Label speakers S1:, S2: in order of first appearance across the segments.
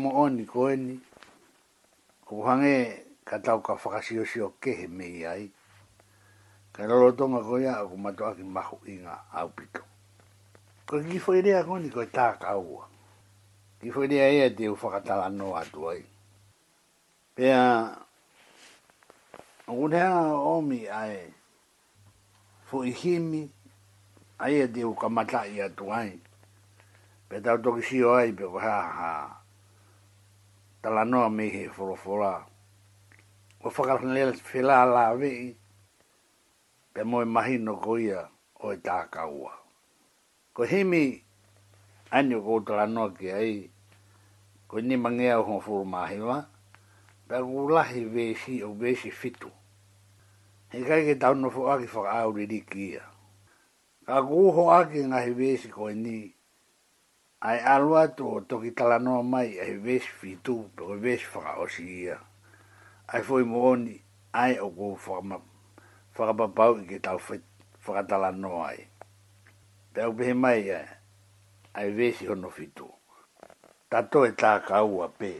S1: mo oni ko eni. Ko hange ka tau ka whakasio sio kehe me ai. Ka lolo tonga ko ia ako mato aki mahu inga au pito. Ko ki whairea ko ni ko tā ka ua. Ki whairea ea te u whakatala no atu ai. Pea, unhea omi ai, fu i himi, ai e te u kamata i atu ai. Pea tau toki sio ai, pe ko tala noa me he forofora. O whakarana lele whela la vei, pe moe mahi no koia o e tākaua. Ko himi anio ko tala noa ki ai, ko ni mangea o hong furu mahiwa, pe kukulahi vesi o vesi fitu. He kai ke tau no fuaki whakaauri rikia. Ka kuho aki ngahi vesi ko ni, ai alua to toki talanoa mai e ves fitu pe ves faka osi ia. Ai foi moni ai o forma faka papau i ke tau faka talanoa ai. Pe au pehe mai ai, ves vesi hono fitu. Tato eta tā kaua pe.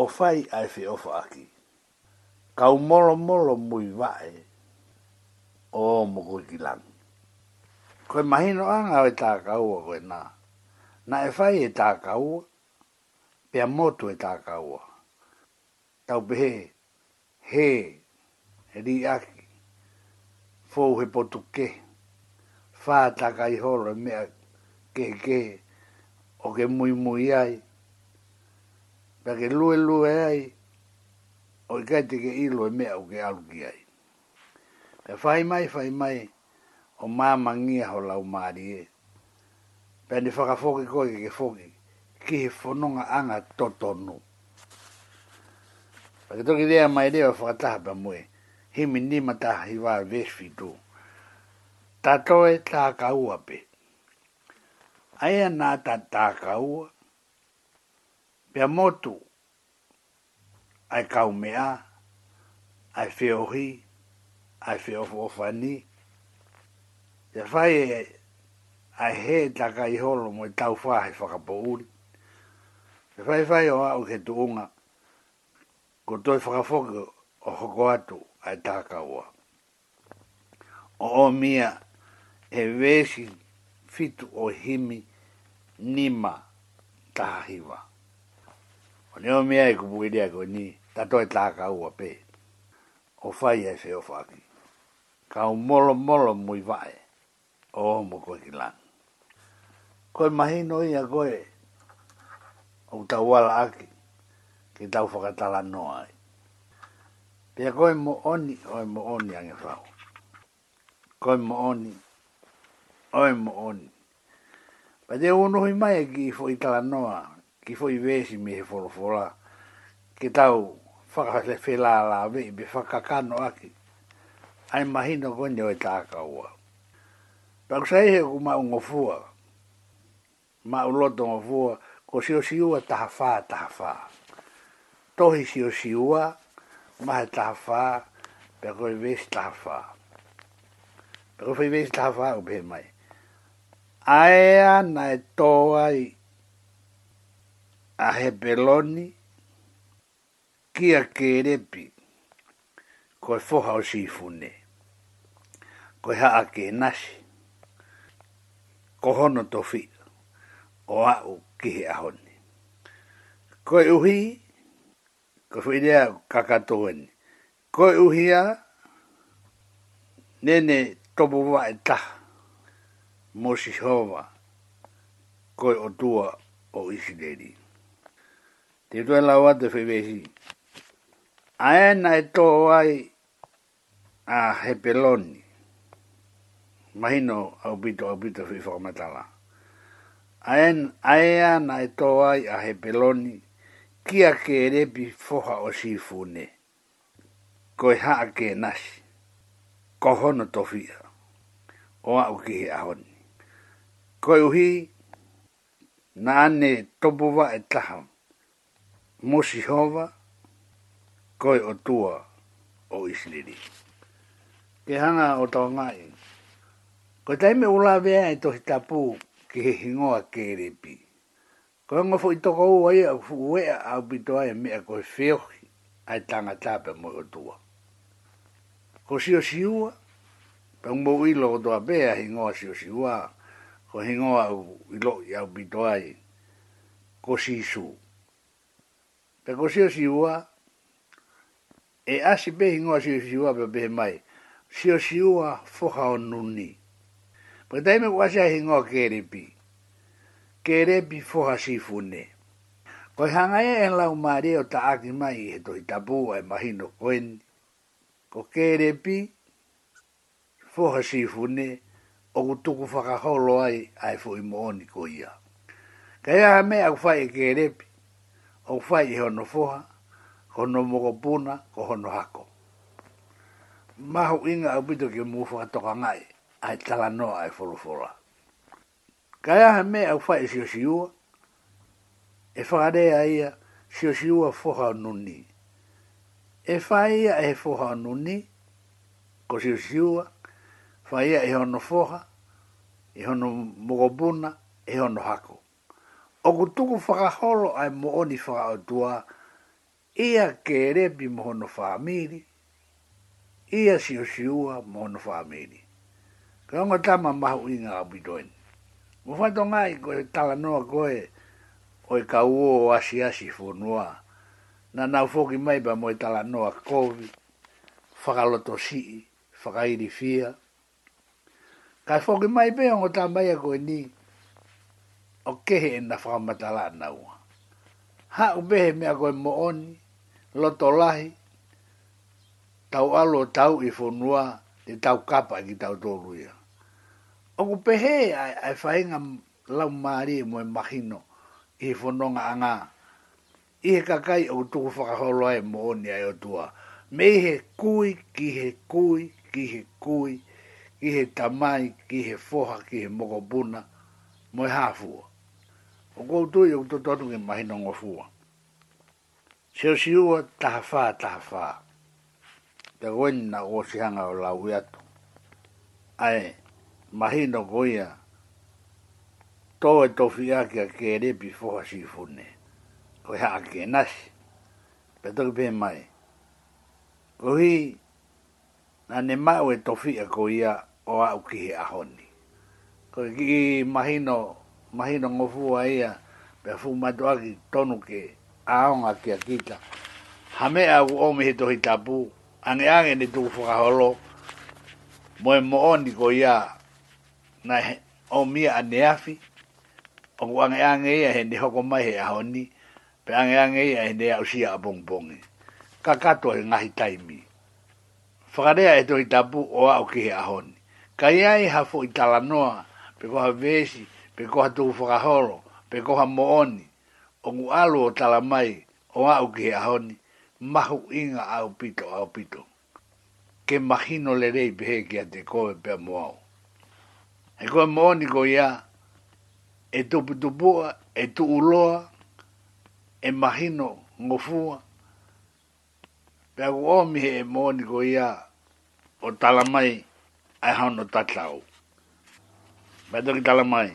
S1: O fai ai fe ofa aki. Kau molo molo mui vae. O mokoi kilangu ko mai no anga o ta ka u ko na na e fai e ta ka pe a moto e ta ka tau be he he ri a fo he potu ke fa ta i ho lo ke ke o ke mui mui ai pe ke lu lu ai o ke te ke i lo e me o ke alu ki ai Fai mai, fai mai, o māmangia ho lau māri e. Pea ni whakafoki koe ke foki ki he whanonga anga totonu. Pa ke toki rea mai rea ta ba mue, himi ni mataha hi wā vesfi tū. Ta toe tā kaua pe. Aia nā ta tā kaua, pia tu ai kaumea, ai ri ai feofofani, ai feofofani, Ya whai e a he taka i holo mo i tau whahe whakapo uri. Ia whai whai o au ke tu unga ko toi whakafoke o hoko atu ai taka ua. O o mia e vesi fitu o himi nima taha hiwa. O ni o mia e kupu idea ko ni tato e taka ua pe. O fai e se o Ka o molo molo mui vae o mo ko ki ko mai no i a goe o ta aki ki tau whakatala noa ai. Pia koe mo oni, oi mo oni ange whau. Koe mo oni, oi mo oni. Pa uno unuhi mai ki fo i tala noa, ki foi i vesi me he wholofola, ki tau whakase whela la vei, be whakakano aki. Ai mahino koe ni oi tāka uau. Pak sai he ku ma ungo fua. Ma u loto ungo fua. Ko si o siua taha fa, taha fa. Tohi si o siua, ma he fa, pe koi vesi taha fa. Pe koi vesi taha fa u behe mai. Ai na e toa a he peloni ki a kerepi koi foha o si fune. Koi haa ke nasi kohono tofi o au kihe ahoni. Koe uhi, ko whidea kakatoeni, koe uhia nene tobo e ta mo si hova koe o tua o isi deri. Te tue lawa te whewehi. Aena e tō wai a hepeloni mahino au bito au bito fi whakamatala. Aen aea na e toai a he peloni, kia ke erepi foha o si fune. Koe haa ke nasi, kohono tofia, o au ki he ahoni. Koe uhi, na ane topuwa e taha, mosi hova, koe o tua o isliri. Ke hanga o tau ngai. Ko taime ula vea e tohi tapu ki he hingoa kerepi. Ko e ngofo i toko ua ia ufu uea au pito aia mea ko e feohi ai tanga tāpe mo o tua. Ko si o si ua, pe umbo uilo o toa bea hingoa si o si ua, ko hingoa u ilo i au pito ai, ko si su. Pe ko si o si ua, e asi be hingoa si o si ua pe be mai, si o si ua foha o nuni. Pa tai me kua sia hingo kerepi. Kerepi foha si fune. Koi hanga e en lau maare o ta aki mai e toi tabu e mahino koen. Ko kerepi foha si fune o ku tuku whakaholo ai ai fo i mooni ko ia. Ka ea me au fai e kerepi. O fai e hono foha, hono mokopuna, ko hono hako. Mahu inga au pito ke mufa toka ngai ai tala no ai folo fola kaya ha me au fa isio siu e fa de ai sio siu a foha nuni e fa ia e foha nuni ko sio siu fa ia e ono foha e ono mogobuna e ono hako o ku tuku faka holo ai mo oni faka e tua kere bi mo ono famili ia sio siu a mo ono famili Ka onga tama maha ui ngā abidoen. Mo whato ngai ko e tala noa koe o e ka uo o asi asi whonua. Na nau fōki mai ba mo e tala noa kōwi, whakaloto sii, whakairi fia. Ka e mai pe onga tama ia koe ni o kehe e na whakamatala na ua. Ha upehe mea koe mooni, loto lahi, tau alo tau i whonua, te tau kapa ki tau tōruia. Ongo pehe ai, ai whae ngam lau maari e moe mahino i he whanonga a I he kakai o tuku whakaholo ai mo oni ai o tua. Me he kui, ki he kui, ki he kui, ki he tamai, ki he foha, ki he mokopuna, moe hāfua. O kou tui o tototu ki mahino ngofua. Seo siua tahawha, tahawha. Te goeni na o sihanga o lau iatu. Ae, mahi no goia to e to fia ke ke re bi fo funne ko ha ke nas pe to be mai ko hi na ne ma o e to fia ko ia o a u ki a honi ko ki mahi no mahi no ngo fu ai ia pe fu ma to aki tonu ke a on a ke kita ha me a o me he to hi tapu ange ange ne tu fu ka holo Moe mo'oni ko iaa na o mi a neafi, o ku ange ange ia he hoko mai he ahoni, pe ange ange ia he nea usia a bong bongi. Ka kato he ngahi taimi. Whakarea e tohi tapu o au ki he ahoni. Ka iai hafo i talanoa, pe koha vesi, pe koha tuu whakaholo, pe koha mooni, o ngu alo o talamai o au ki he ahoni, mahu inga au pito au pito. Ke mahino le rei pehe ki a te koe pe moao e koe mōni ko ia, e tupu tupua, e tuuloa, e mahino ngofua, pe aku omi he e mōni ko ia, o talamai, ai haono tatau. Pe toki talamai,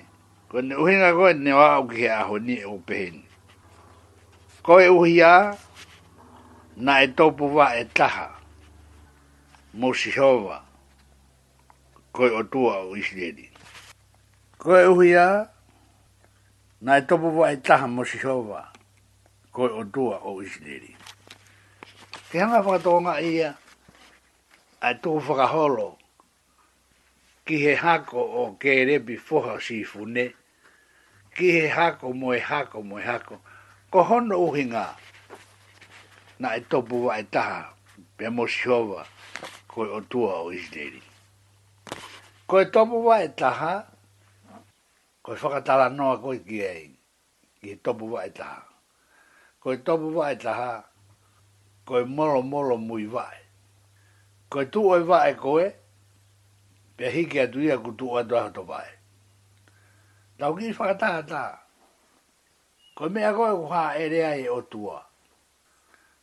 S1: ko ne uhinga koe ne wāo ki he aho ni e upeheni. Koe e uhia, na e topu wā e taha, mo si hova, koe o tua o isleri. Koe uhi a, na e topo wa e taha mo si hova, koe o tua o isneri. Ke hanga whakatonga ia, a e tuu whakaholo, ki he hako o ke rebi foha si fune, ki he hako mo e hako mo e hako, ko hono uhi ngā, na e topo wa e taha, pe mo si hova, koe o tua o isneri. Koe topo wa e taha, ko e whakatala noa koe ki ei, ki e topu wae taha. Ko e topu wae taha, ko e molo molo mui wae. Ko e tuu wae koe, pia hiki atu ia ku tuu atu ahoto wae. Tau ki whakatala taha, ko e mea koe kuha e rea e o tua.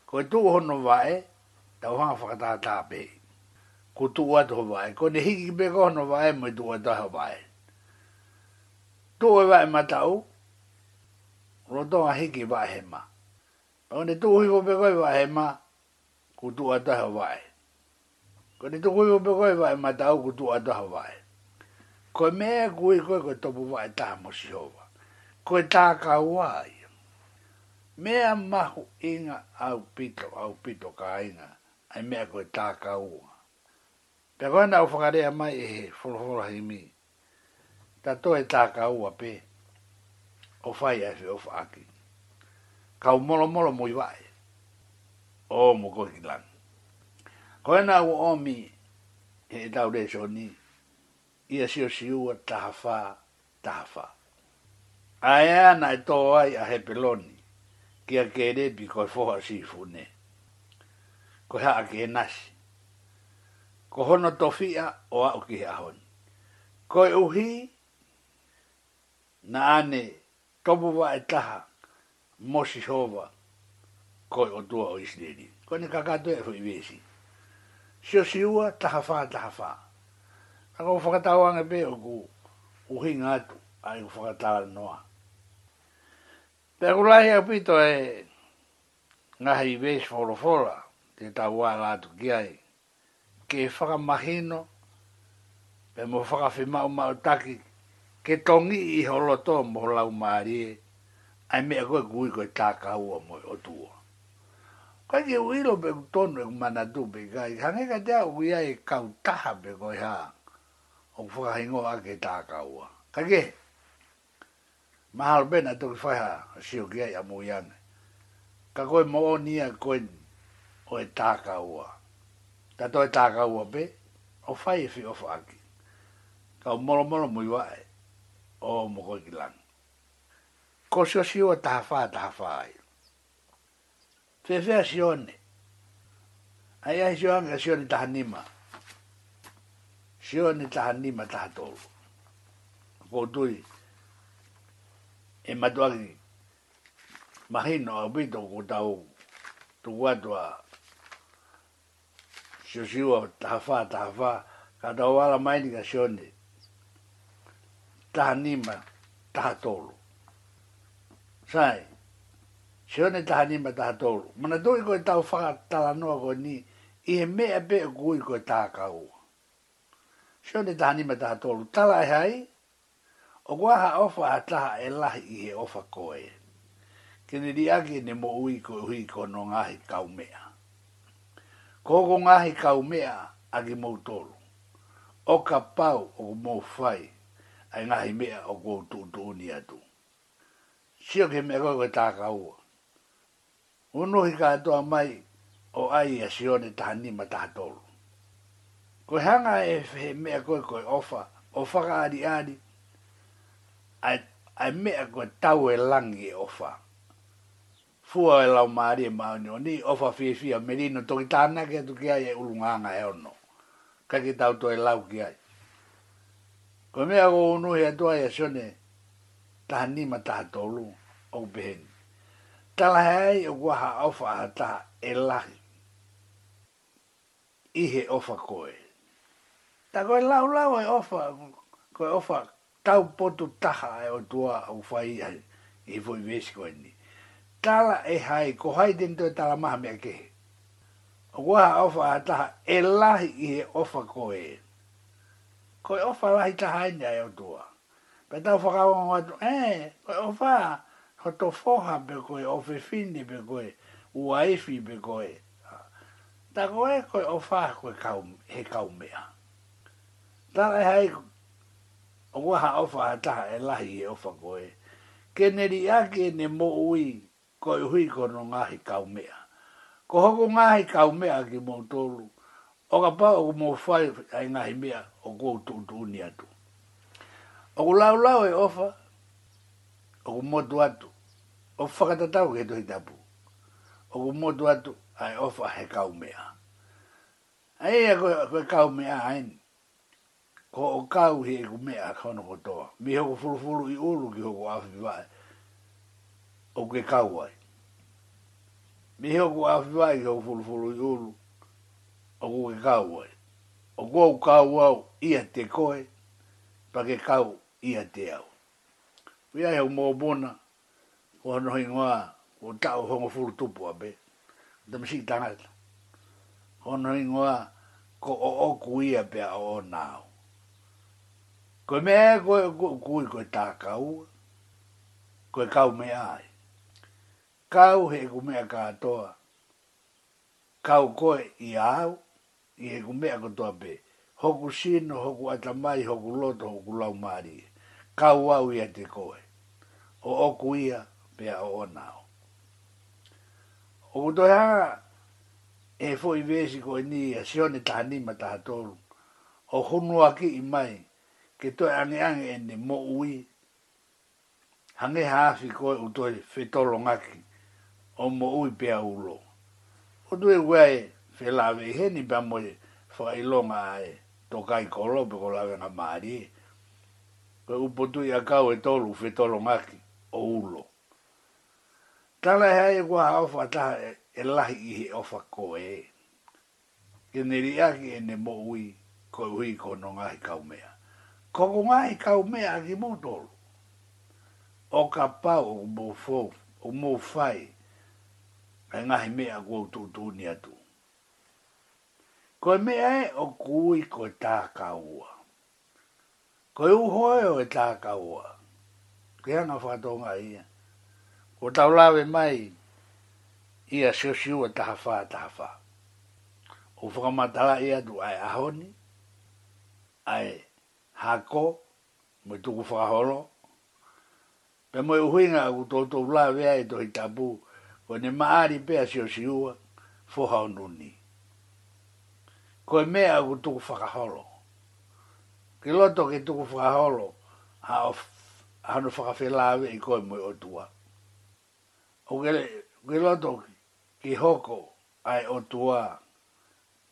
S1: Ko e tuu hono wae, tau hanga whakatala taha pehi. Ku tuu atu ho wae, ko ne hiki pe kohono wae, mo e tuu atu ahoto wae. Tō e wae matau, roto a hiki wae he ma. Pau ne tūhi o koe wae he ma, ku tū a taha wae. Ko ne tūhi o koe wae matau, ku tū a taha wae. Ko mea kui koe koe tōpu wae taha mo si hova. Ko e tāka wae. Mea mahu inga au pito, au pito ka inga, ai mea koe tāka ua. Pe koe nau whakarea mai e he, wholoholo hei mii ta to ka ta pe o fai e fe o faki ka u molo molo mo vai o mo ko ki lan ko na u o mi e ta u de ni i e si o si u ta fa ta fa a e ana e to ai a he peloni ki a kere bi ko e fo ha si fune ko ha a ke nasi ko hono tofia o a o ki ha hon ko e uhi ko uhi na ane tobu wa e taha mosi hova koi o tua o isneri. Ko ne kakato e fwi vesi. Si o siua taha faa taha faa. Ako whakatawa nga pe o ku uhi ngatu a i whakatawa noa. Pero lahi pito e ngaha i vesi forofora te tawa la atu kiai ke whakamahino pe mo whakawhimau mautaki taki ke tongi i holo to mo lau mari ai me ko gui ko ta ka u mo o tu ko ye u ro be tonu e mana du be ga i hane ga da u ya e ka u ta ha be ko ha o fu ga ingo a ke ta ka u ka ke ma ha be na to fa ha si u ya mo ya ne ka ko mo ni a ko o e ta e e ka u ta to e ta ka u be o fa e fi o fa ki ka moro moro mo i o mo ko kilang ko so si o ta fa ta fa ai fe fe si o ne ai ai si o ang si o ni ta ni ma si o ni ta ni ma ta to ko tui e ma doa ki mahino a bito ko tau tu atua si o si o ta fa ta fa ka tau ala mai ni ka si o ne τα ανήμα, τα χατόλου. Sai, se one taha ni ma Mana toi koe tau whakatala noa koe ni, i he mea pe o kui koe taha kaua. Se one taha ni ma Tala e hai, o kua ofa a taha e lahi i he ofa koe. Kene ri ake ne mo ui koe hui ko no ngahi kau mea. Koko ngahi kau mea, ake mou tolu. O ka pau o mou whai, ai ngā hi mea o kō to tū ni atu. Sio ke mea koe tā kaua. Uno hi to amai o ai a sio ne tā ni mata tā tolu. Ko hanga e fe me koe ko ofa, ofa whaka ari ari, ai, ai mea koe tau e langi e ofa. fuo e lau mari ma e maoni o ni ofa fia fia merino toki tāna ke tu ki ai e ulunganga e ono. Kaki tau to e lau ki ai. Ko mea ko unu e atua ia sione, taha nima taha tolu o behen. Tala hai o waha ofa a taha e lahi. Ihe ofa koe. Ta koe lau lau e ofa, koe ofa tau potu taha e o tua au fai ai, e foi vesi koe ni. Tala e hai, ko hai dentro e tala maha mea kehe. O waha ofa a taha e lahi ihe ofa koe. Ihe ofa koe koe ofa lahi taha ene ai o tua. Pe tau whakawa o atu, eh, koe ofa, ho to foha pe koe, o fe fini pe koe, ua efi pe koe. Ta koe koe ofa koe kau, he kau mea. Ta lai e hai, o waha ofa ha taha e lahi e ofa koe. Ke neri ake ne mo ui, koe hui kono ngahi kau mea. Ko hoko ngahi kau ki mo tolu, Oka pa o mo fai ai ngahi mea, o kua utu utu uni atu. O ku lau lau e ofa, o ku motu atu, o whakatatau ke tohi tapu. O ku motu atu, ai ofa he kaumea. Ai ea koe kaumea hain, ko o kau he e kumea kono kotoa. Mi hoko furufuru i ulu ki hoko awhiwae, o ke kauai. Mi hoko awhiwae ki hoko furufuru i ulu, o ke kauai o gou kau au ia te koe, pa ke kau ia te au. Wea e o bona, o anohi ngā, o tau hongo furu tupu a be, te mishi tangata. O anohi ngā, ko o oku ia pe a o nāo. Koe mea koe kui koe tā kau, koe kau mea ai. Kau he ku mea kau koe ia au, i he kumea ko toa pe. Hoku sino, hoku ata mai, hoku loto, hoku lau maari. Kau au ia te koe. O oku ia, pea o onao. O kutoi hanga, e fo i vesi ko ni a sione taha ni O hunua ki i mai, ke toi ange ange ene mo ui. Hange haafi koe utoi fetolo ngaki, o mo ui pea ulo. O tui wea e fela la ve he ni ba mo fo ai lo ma e to kai ko lo be ko la ve na ma ri ko u po tu ya ka o to lu fe to lo ma ki o u lo ta la ha e ko ha o fa ta e, e la hi he o fa ko e ke ne ri a ki ne mo u ko u ko no ga i ka u me ko ko ga i ka u me a ki mo to lo o ka pa o mo fo o mo fai Ai e ngahi mea kua tūtūni atu. Ko me ai e, o kui ko tā kaua. Ko e uhoe o e tā kaua. Kia nga whatonga ia. E. Ko tau lawe mai, ia siu siu e taha wha, taha wha. O whakamatala ia du ai ahoni, ai hako, mo tuku whakaholo. Pe mo e uhinga ku tōtou lawe ai tohi tabu, ko ne maari pea siu siu, fuhaununii ko e mea ku tuku whakaholo. Ke loto ke tuku whakaholo, ha o hanu whakawhelawe i koe mo o tua. O ke, ke loto ki hoko ai o tua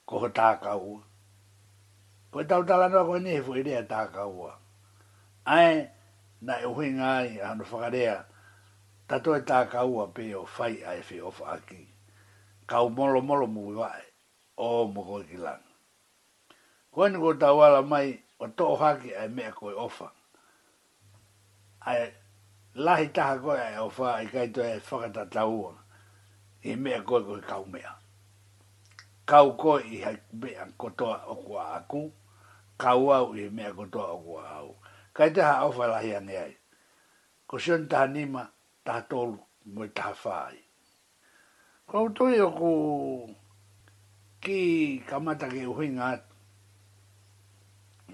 S1: ko ho tākaua. Ko e tau tala noa koe nehefu i rea tākaua. Ai na e huinga ai hanu whakarea, tato e tākaua pe o fai ai fi of aki. Kau molo molo mui wae o moko ki lang. Ko ni ko tawala mai o to haki ai mea koe ofa. Ai lahi taha koe ai ofa ai kaito e whakata taua i mea koe koe kau mea. Kau koe i hai mea kotoa o kua aku, kau au i mea kotoa o kua au. Kai taha ofa lahi ane ai. Ko sion taha nima, taha tolu, mui taha whai. Kau toi o ku ki kamata ke uhi ngat.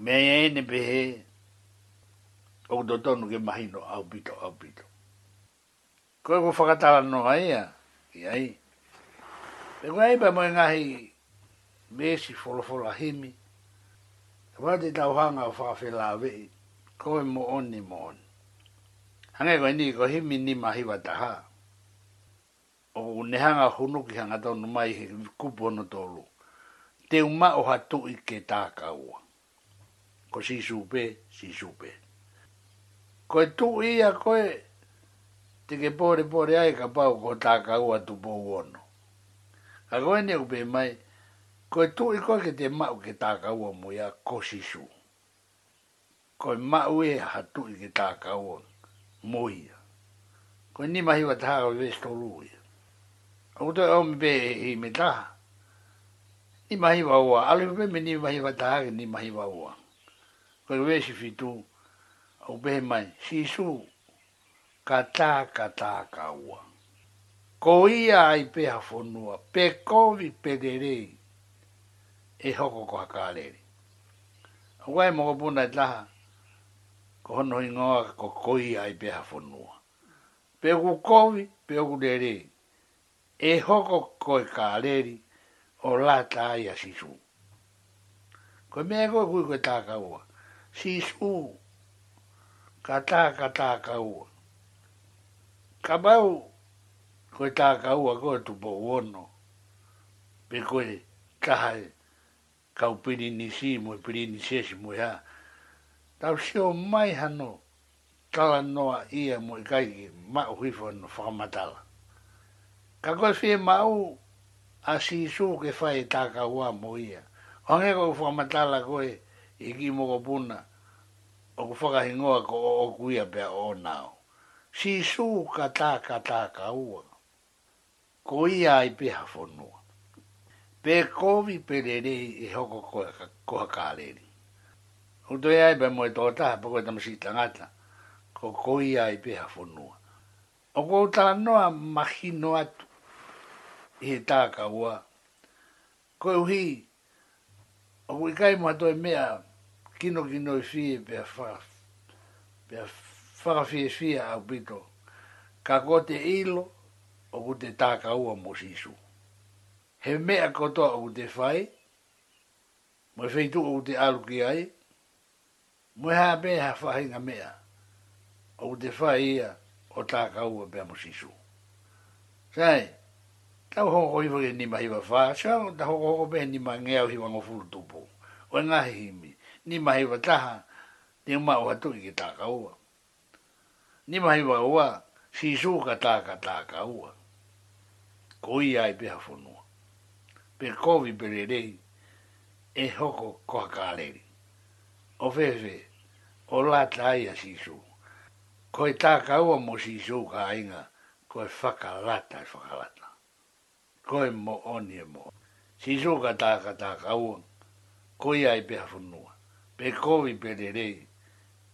S1: Mea e ne pehe, o dotonu ke mahino au pito, au pito. Koe ko whakatala no aia, i ai. Pe koe aipa moe ngahi, mesi wholofola himi, ka wate tau hanga o whawhela wei, koe mo oni mo oni. Hange koe ni ko himi ni mahi wataha o nehanga hono ki hanga tau numai he kupono tolu. Te uma o hatu i ke tākaua. Ko si supe, si supe. Ko e tu ia koe, te ke pore pore ai ka pau ko tākaua tu pō uono. Ka koe ne upe mai, ko e tu i koe ke te mau ke tākaua mui mua ko si su. Ko e mau e hatu i ke tākaua mui a. Ko e ni mahiwa tāka vēstolu ia o te o me i me ta i mahi wa wa alu me me ni mahi wa ta ni mahi wa wa ko we si tu o be mai si su ka ta ka ta ka wa ko ia i pe a fo nua pe ko vi pe de re e hoko ko ka le ni wa mo bu na ta ko no ingo ko ko ia ai pe a fo nua pe e ko e ko vi pe ko de re e hoko koe ka aleri o lata ai a sisu. Koe mea koe kui koe tāka ua. Sisu, ka tāka tāka ua. Ka mau koe tāka ua koe tupo uono. Pe koe tahae ka upiri nisi mo e piri nisesi mo ea. Tau si o mai hano tala noa ia mo kai ki mao hifo no whakamatala ka koe whi mau a si su ke whae tāka hua mo ia. Ange koe whamatala koe i ki mo ka puna o ku whakahingoa ko o kuia pe o nao. Si su ka tāka tāka hua ko ia i peha whanua. Pe kovi perere e hoko koe koha kāreri. Uto ia i pe moe tōtaha pa koe tamasi tangata ko ko ia i peha whanua. O kou noa mahi no he tāka ua. Ko e uhi, e a ui kai mua toi mea kino kino i fie pia whaka, pia whaka fie fie au pito. Ka ko ilo, o ku te tāka ua mo sisu. He mea kotoa o ku te whai, mo e whaitu o ku te alu ki ai, mo e hā mea whahinga mea, o ku te whai ia o tāka ua pia mo sisu. Sai, tau ho o iwa ni mahi wa wha, sio ang ta ho o o ni mahi ngeo hi wango fulu tupo. O e ngahi himi, ni mahi wa taha, ni ma o hatu i ki tāka ua. Ni mahi wa ua, si su ka tāka tāka ua. Ko i ai pe hafonua. Pe kovi pe rei, e hoko ko haka aleri. O fefe, o la tai a si su. Ko i tāka ua mo si su ka ainga, ko i whakalata, whakalata koe mo onie mo. Si so ka tā ka tā ka uang, koe ai pe hafunua, pe kovi pe re re,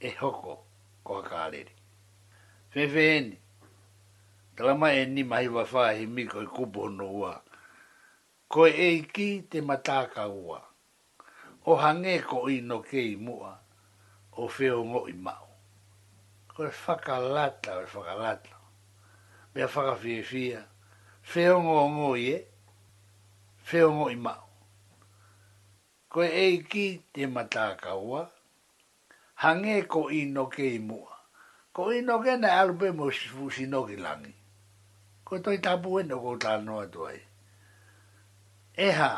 S1: e hoko koa ka arere. Fefe eni, talama e ni mahi wafā he mi koe kupo no ua, koe e ki te matā ka ua, o hange ko i no kei mua, o feo ngo i mao. Koe whakalata, koe whakalata, mea whakawhiewhia, koe feo ngō ngō ie, feo ngō i mau. Ko e ki te matākaua, hange ko i noke i mua. Ko i noke na alupe mo si noki langi. Ko toi tapu e no kou tānoa tuai. Eha,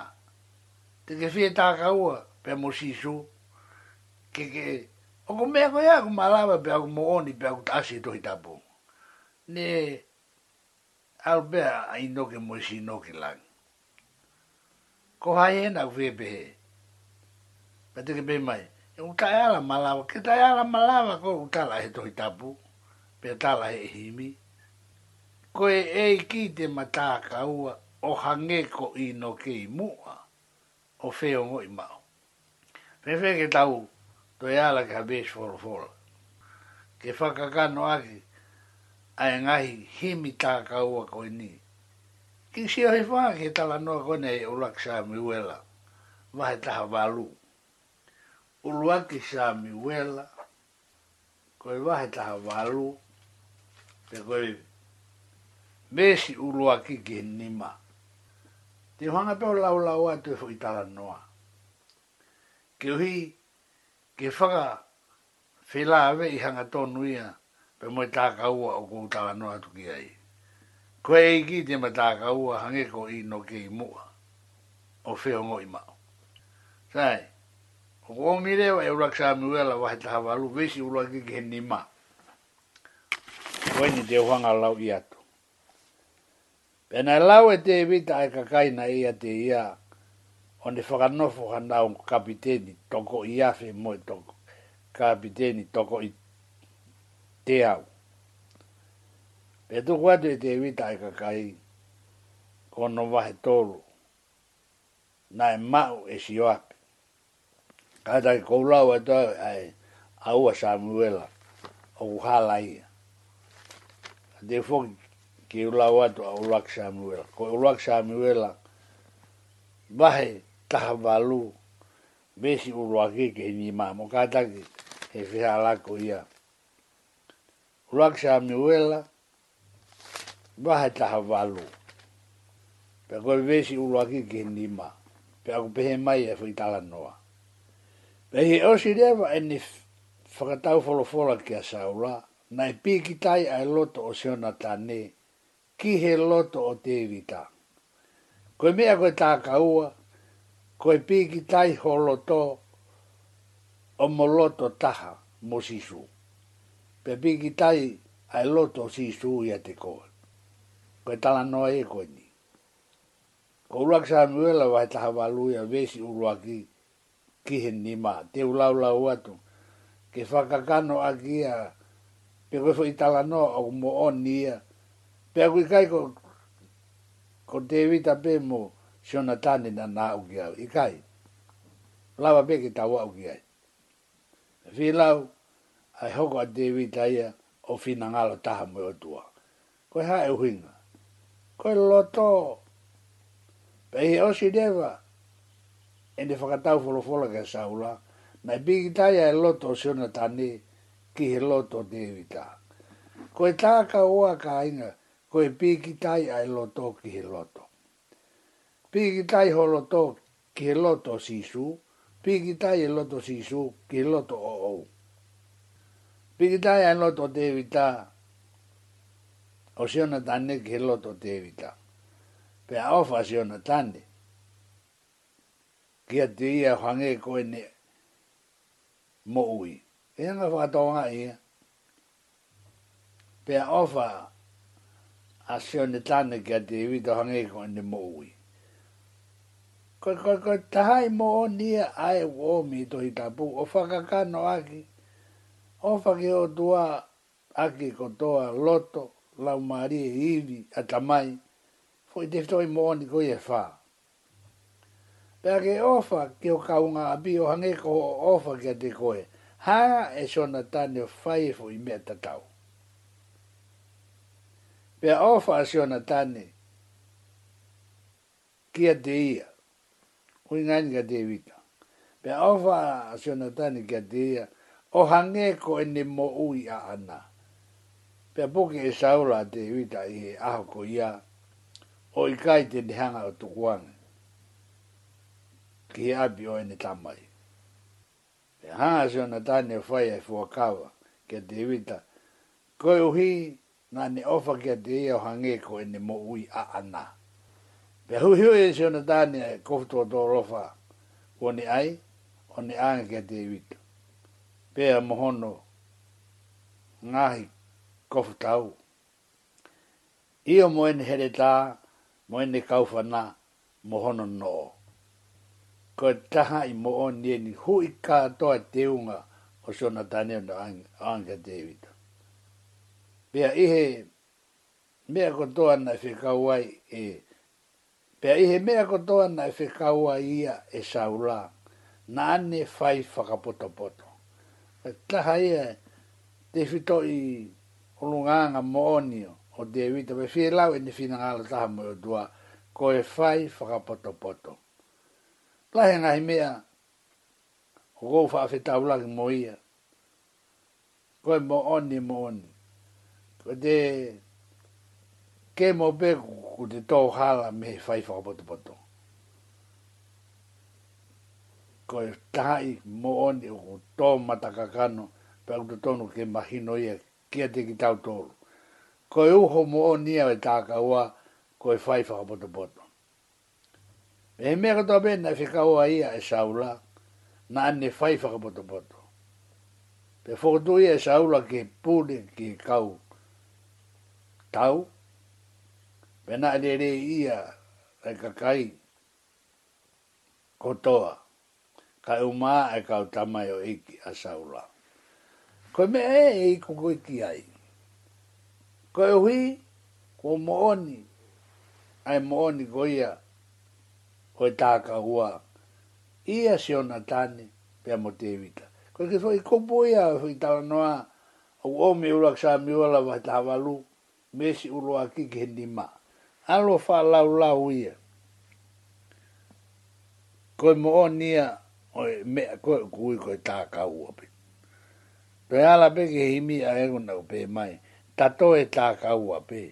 S1: te ke fie tākaua pe mo si su, ke ke, o ko mea ko ia ko malawa pe ako mo oni pe ako tasi e toi tapu. Ne, albea a inoke mo si lang. Ko hae na uwe behe. Patike behe mai. E uta e ala malawa. Ke ta e ala malawa ko uta la he tohi tapu. Pe ta la he himi. Ko e e ki te mata ua o hange ko inoke i mua. O feo ngo i mao. Pefe ke tau to e ala ka besh for for. Ke whakakano aki. Ke whakakano aki ae ngahi himi tākaua koe ni. Ki si ohi whaa ke tala noa koe nei ulak sa miwela, vahe taha walu. Uluaki sa miwela, koe vahe taha walu, te koe mesi uluaki ki nima. Te hoanga peo lau lau atu e fuki tala noa. Ke uhi, ke whaka, Fela ave i hanga tonu ia, e mo ta ka o ko ta no atu ki ai ko e ki te ma ta ka hange ko i no kei i mua o fe o i ma sai o ko mi re e ura ksa mi ua la wahi vesi ura ki ki ni ma koe ni te uanga lau i atu pena lau e te vita e kakaina ia te ia Onde whakanofo hana o kapiteni toko i afe moe toko. Kapiteni toko i te au. Pe tuku atu i te wita e kakai kono wahe tōru. Nā e mau e si oake. Kata ki koulau e tau e aua Samuela o kuhala ia. Te fōki ki ulau atu a uluak Samuela. Ko uluak Samuela wahe taha walu besi uluak ike ni maa. Mo kata ki he ia. Raksha Miwela, Vahe Taha Valu. Pea koe vesi ulo aki ke nima. Pea ko pehe mai e fai tala noa. Pea he osi rewa e ni whakatau wholofora ki a saura. Na e piki tai ai e loto o seona tane. Ki he loto o te evita. Koe mea koe tā kaua. Koe piki tai holoto o moloto taha mosisuu pe piki tai ai loto si su ia te ko. Ko e tala noa e ko ni. Ko uruak muela vai taha valuia vesi uruaki kihen ni maa. Te ulaula lau Ke whakakano aki a pe koe i tala noa au mo on ni ia. Pe a kui kai ko, ko te evita pe mo siona tani na nā uki au. I kai. Lava pe ki tau au ki ai. Fi lau. Fi lau ai hoko a David aia o fina ngalo taha mo tua. Koe hae e uhinga. Koe loto. Pei he osi deva. E ne whakatau folofola ke saula. Mai bigi taia e loto si siona tani ki he loto David a. Koe tāka oa ka inga. Koe bigi taia e loto ki he loto. Pigi tai ho loto ki he loto sisu. Pigi tai e loto sisu ki he loto o ou pikita ya no to te vita o sio na tane ke lo to te vita pe a ofa sio na tane ki a tui a whange ko e ne mo ui e anga whakatonga i a pe a ofa a sio na tane ki a tui vita whange ko e ne mo ui ko ko ko tahai mo o ni a ai wo mi to hitapu o whakakano aki ki o whake o tua ake ko toa loto la mari e iwi a tamai fo i defto i mōni ko i e whā. Pea ke ofa ke o kaunga a bi o hange ko ofa ke te koe. Ha e shona tane o whae fo i mea tatau. Pea ofa a shona tane kia te ia. Hui ngani ka te wita. Pea ofa a shona tane kia te ia o hange ko ene mo ui a ana. Pea poke e saula te wita i he aho ko ia, o i kai te nehanga o tukuanga, ki he api o ene tamai. E hanga se o na tāne whai e fuakawa, kia te wita, koe uhi nga ne ofa kia te ia o hange ko ene mo ui a ana. Pea hu hiu e se o na tāne e kofutua tō rofa, o ne ai, o ne anga kia te wita pea mohono ngahi kofutau. Ia moen here tā, moen ne kaufana mohono no. Ko taha i moon nie ni hu i kātoa teunga o sona tāneo no Anga David. Pea ihe mea kotoa na e kauai e. Pea ihe mea kotoa na e kauai ia e saula. Na ane fai whakapotopoto taha ia eh, te fito i ulunganga mooni o Dewita, pe fie lau e ni fina ngala taha mo o dua, ko e fai whakapoto poto. Lahe ngahi mea, o gou wha awhi taulangi mo ia, ko e mooni mooni, ko te ke pe ku te tō hala me fai whakapoto ko e tai mo ni e o tō matakakano pe au te tonu ke mahi noia ke te ki tau Ko e uho mo oni au e tāka ua ko e whai whakapoto poto. E he mea katoa bēna e whika ua ia e saula na ane whai whakapoto poto. Pe whakatu ia e saula ke pūne ki kau tau pe na ane re ia e kakai kotoa. Kotoa ka e umā e ka o tamai o iki a saula. Ko me e e i kuku iki ai. Ko e hui, ko mooni, ai mooni ko ia, ko e tāka hua, ia si o na tāne, pia mo te evita. Ko e kiswa i kupu ia, o i tāra noa, o omi ura ksā miwala vai tāwalu, mesi uroa ki ki he nima. Alo wha lau lau ia. Koe mo o nia, oi me ko ku ko ta ka u ape pe ala pe ke hi mi a e ko nau pe mai tato to e ta ka ape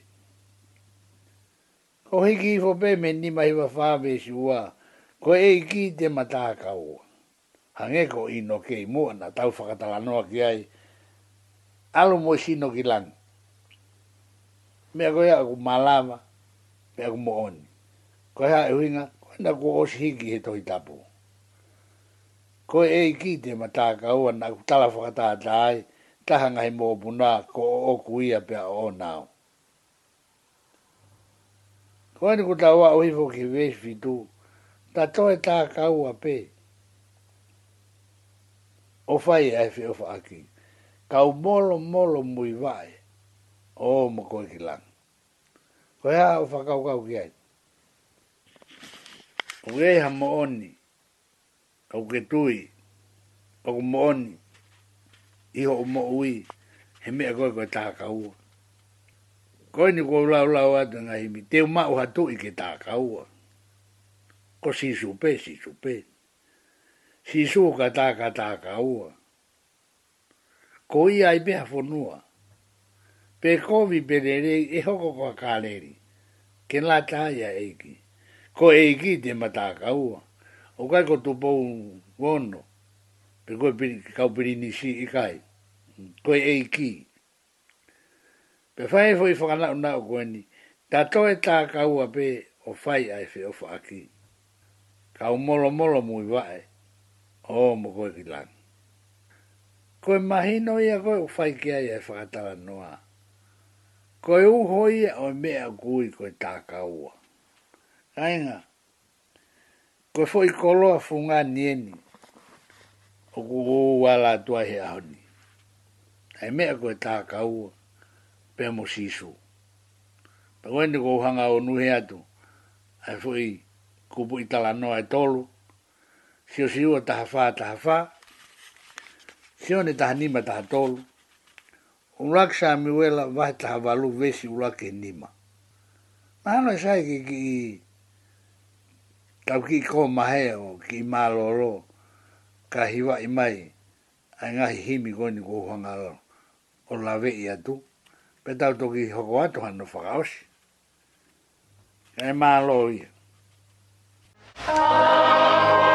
S1: ko hi ki fo pe me ni mai wa fa be shua ko e ki te ma ta ka u hange ko i no ke mu na tau fa ka ta no ki ai alu mo si no ki lan me ko ya ku malama me ko mo on ko ha e winga ko na ko o shi ki to tapu ko e ki te mata ka o na tala fa ta dai ta hanga he mo buna ko o kuia pe o na ko ni ku ta wa o ivo ki ve fi ta to e ta ka o pe o fai e fi o fa aki ka o molo molo mui vai o mo ko ki lang ko ya o fa ka ka ki ai Ue ha mo'oni au ke tui, au mooni, iho o mooi, he mea koe koe tāka ua. Koe ni koe lau lau atu ngā himi, te o mao hatu i ke tāka ua. Ko si supe, si supe. Si su ka tāka tāka ua. Ko i ai pēha whanua. Pē kōwi pērere e hoko koa kāleri. Ken la tāia eiki. Ko eiki te mataka ua. ua o kai ko tu pou wono pe koe pi ka pi ni si i kai koe e ki pe fai fo e i fanga na o ko ni ta to ta ka u pe o fai ai fe o fa ki ka u molo molo mu i vae o mo koe ki lan ko mahino ia koe u fai ki ai e fanga noa koe e u hoi o mea kui koe ta ka u a koe fo i koloa fu ngā nieni, o ku o wala tua he ahoni. Hei mea koe tā kaua, pē mo sisu. Pa koe ni kou hanga o nuhe atu, hei fo i kupu i tala noa e tolu, si o siua taha wha taha wha, si o ne taha nima taha tolu, un lak sa miwela vahe taha valu vesi u lak e nima. Mahano e sai ki ki i tau ki ko mahe o ki malolo ka hiwa i mai a ngahi himi goni ko hanga o lawe i atu pe tau toki hoko atu hano whakaoshi e malo i ah.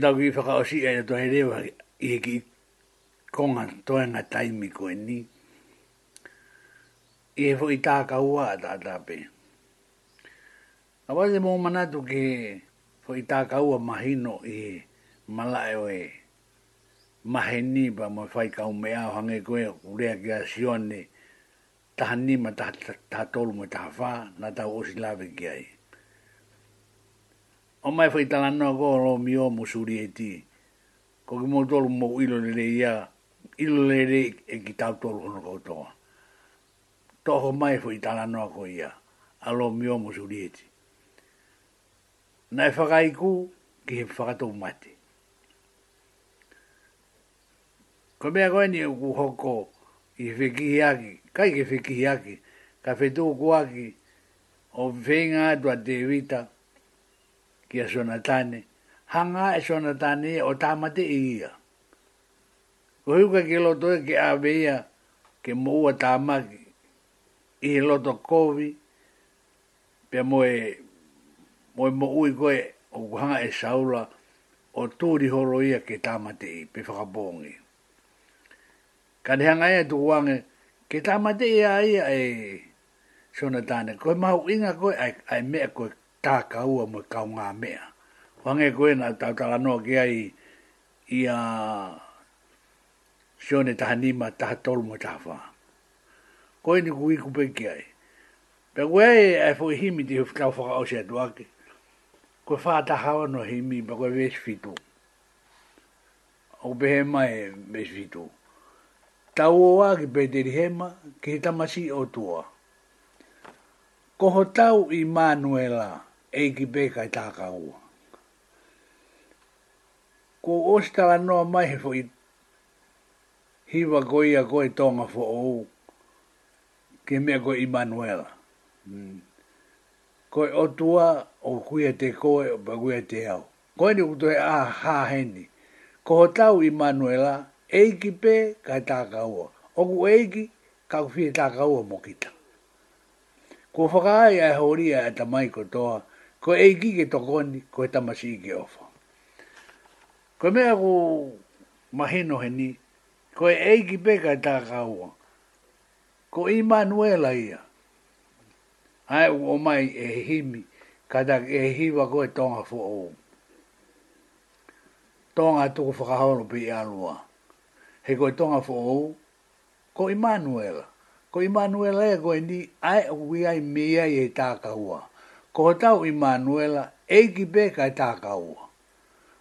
S1: tau ki whaka o sika i tō he rewa i he ki konga toa ngā taimi koe ni. I he fwoi tā kaua a tātāpe. A wate mō manatu ke fwoi tā kaua mahino i malae o he maheni pa mō whai kau me au hange koe urea ki a sione tahanima tahatolu mō tahawha nā tau osi lawe ki ai. Tahanima o mai fai tala noa ko lo mi o mo suri e ti. Ko ki mo tolu mo ilo le le ia, ilo le le e ki lu tolu hono ko toa. Toho mai fai tala noa ko ia, a lo mi o mo suri e ti. Na e whakai ku, ki he whakato mate. Ko mea koe ni u hoko i whekihi aki, kai ke whekihi aki, ka whetuku aki, o whenga do te witaa, ki a sona tane. Hanga e sona tane o tamate i ia. Ko hiuka ki loto e ki aveia ke mua tamaki i loto kovi pe moe moe moe koe o kuhanga e saula o tūri horo ia ke tamate i pe whakabongi. Ka nehanga ia e tu wange ke tamate ia ia e sona tane. Koe mahu inga koe ai, ai mea koe takaua mo kau ngā mea. Whange koe na tau tala noa ki ai i a sione taha nima taha tolu mo taha wha. Koe ni kui kupe ki ai. Pea koe ai e fwoi himi ti hufkau whaka ose atu ake. Koe wha taha wano himi pa koe vees fitu. Au pehe mai vees fitu. Tau o ake pe hema ki hitamasi o tua. Koho tau i Manuela. Koho tau i Manuela e ki peka i tāka ua. Ko ostara noa mai he fo i hiwa goi a goi tonga fo ou ke mea goi Immanuela. Mm. Ko e otua o kui e te koe o pa kui e te au. Ko e ni kuto e a ha heni. Ko ho tau Immanuela e ki pe ka tāka ua. O ku e ki ka kufi i tāka ua mokita. Ko whakaai e horia e tamai kotoa ko e gige to koni ko e ta masi ge ofo ko me ago maheno he ni ko e gi be ga ta ga o ko i manuela ia ai o mai e himi kada e hiwa ko e tonga fo o tonga to ko fa ha alua he ko e tonga fo o ko i manuela ko i manuela e ko ni ai wi ai mia e ta ua ko tau i Manuela e ki pe ka e tākaua.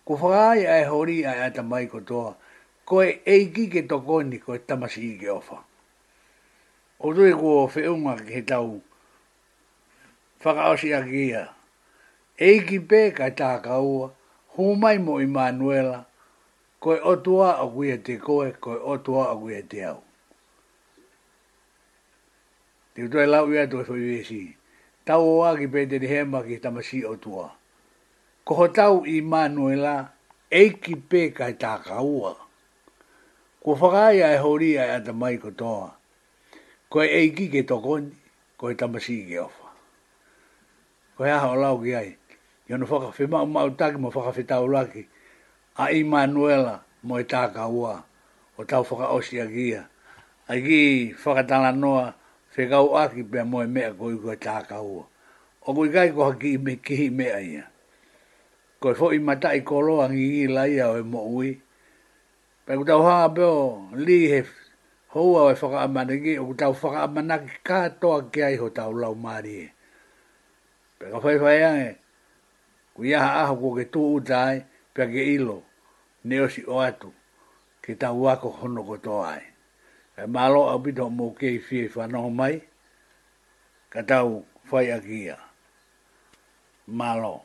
S1: Ko whakai ai hori ai ata mai kotoa, ko e e ki ke toko ni ko e tamasi i ke ofa. O tui ko o whiunga ki he tau whakaosi a kia, e ki pe ka e tākaua, humai mo i Manuela, ko e otua a kuia te koe, ko e otua a kuia te au. Tiu tue lau ia tue whiwesi. Tiu tau o agi pete ni hema ki tamasi o tua. Koho tau i Manuela, eiki pē kai tā kaua. Ko whakaia e horia e ata mai kotoa. Ko e eiki ke tokoni, ko e tamasi ke ofa. Ko e aha o lau ki ai. Yo no whakawhima o mautaki mo whakawhitau laki. A i Manuela mo e tā kaua. O tau whakaosi a gia. A gi whakatala noa se gau aki pe moe mea koi kua tāka hua. O kui kai koha ki me kihi mea ia. Koi fo i matai koloa ngi ngi laia o e mo ui. Pai kutau hanga peo li he hoa e o e whaka amanaki o kutau whaka amanaki kātoa ki ai ho tau lau maari e. Pai ka whai whai ange, ku aha aho kua ke tū utai pia ke ilo neosi o atu ki tau wako hono kotoa ai e malo a bit mo ke fi fa no mai ka tau fai a malo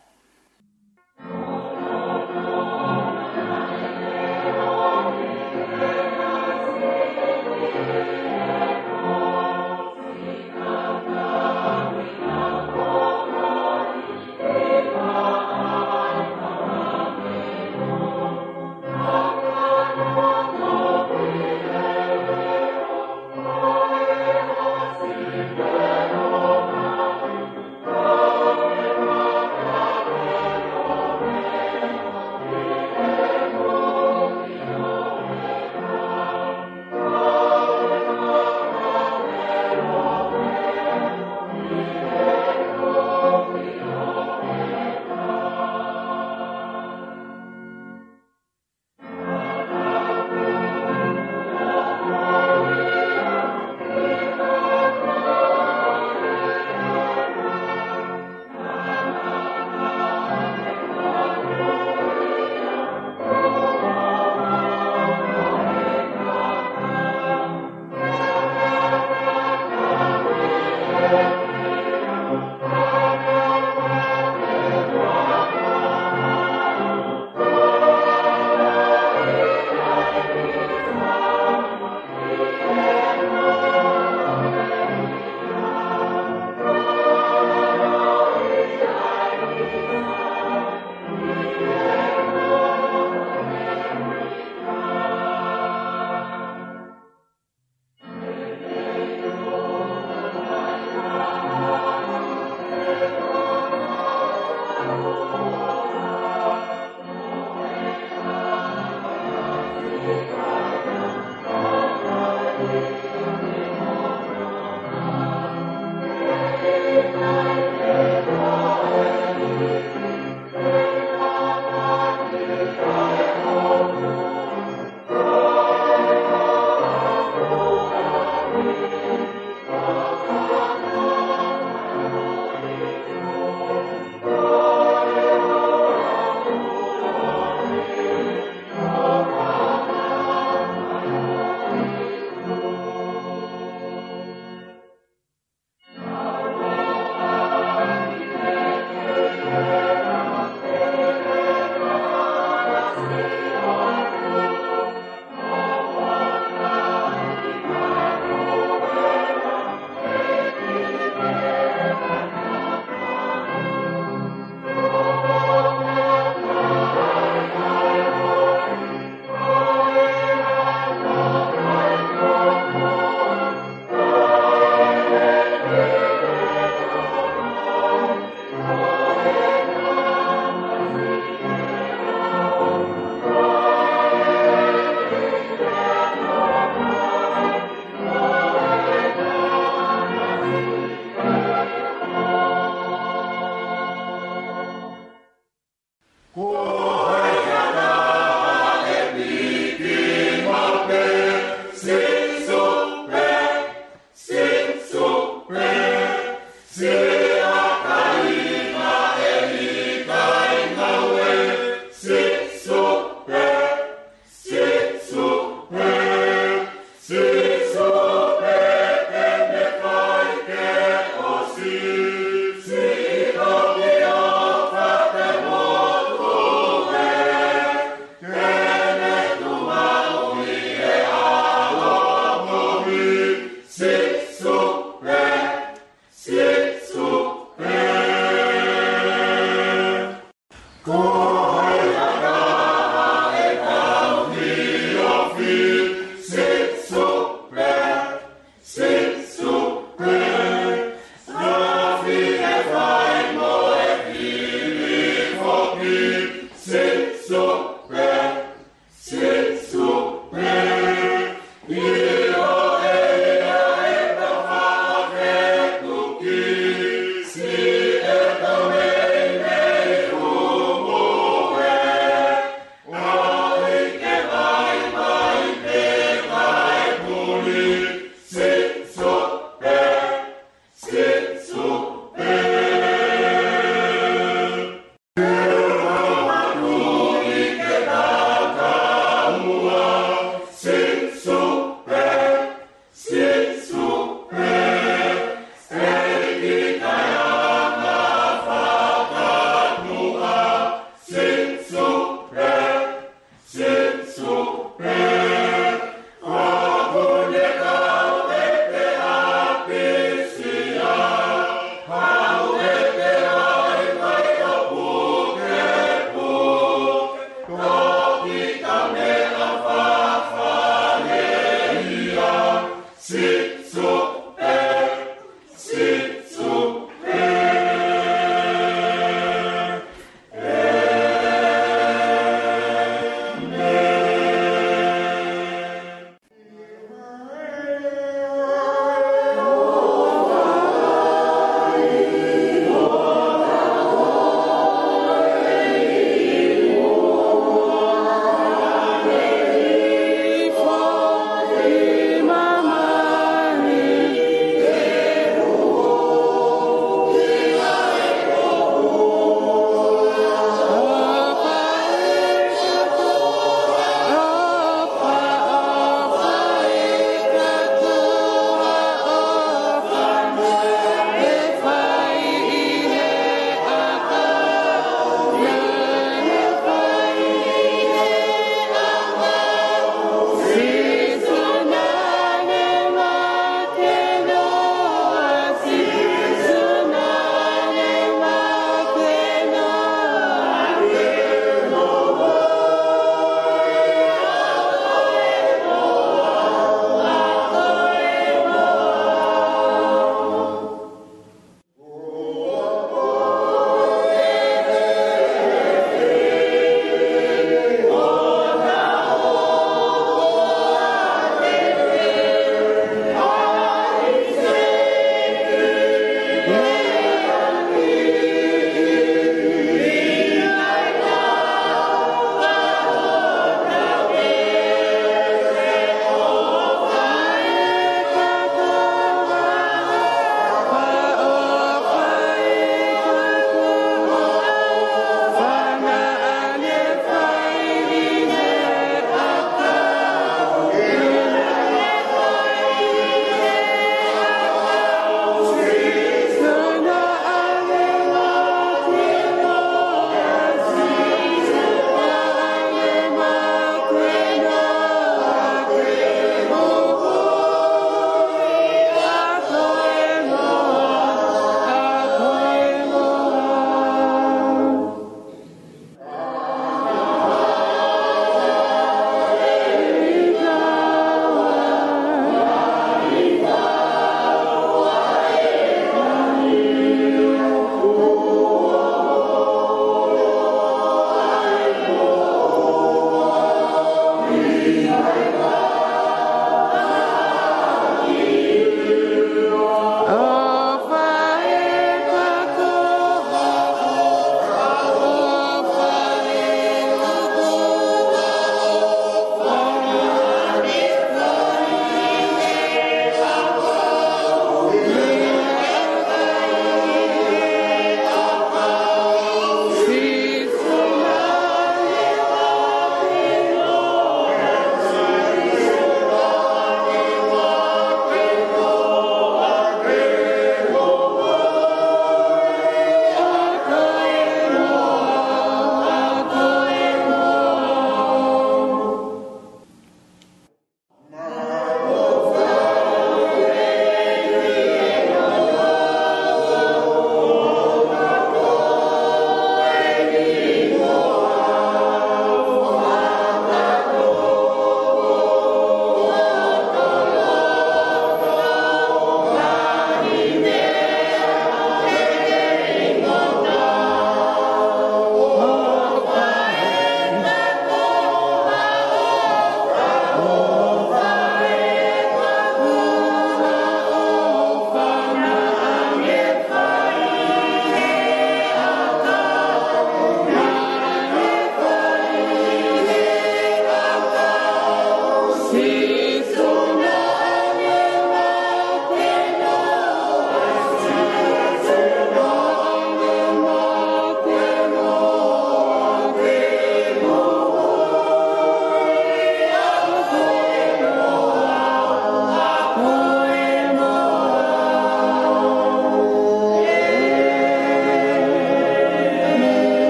S1: see.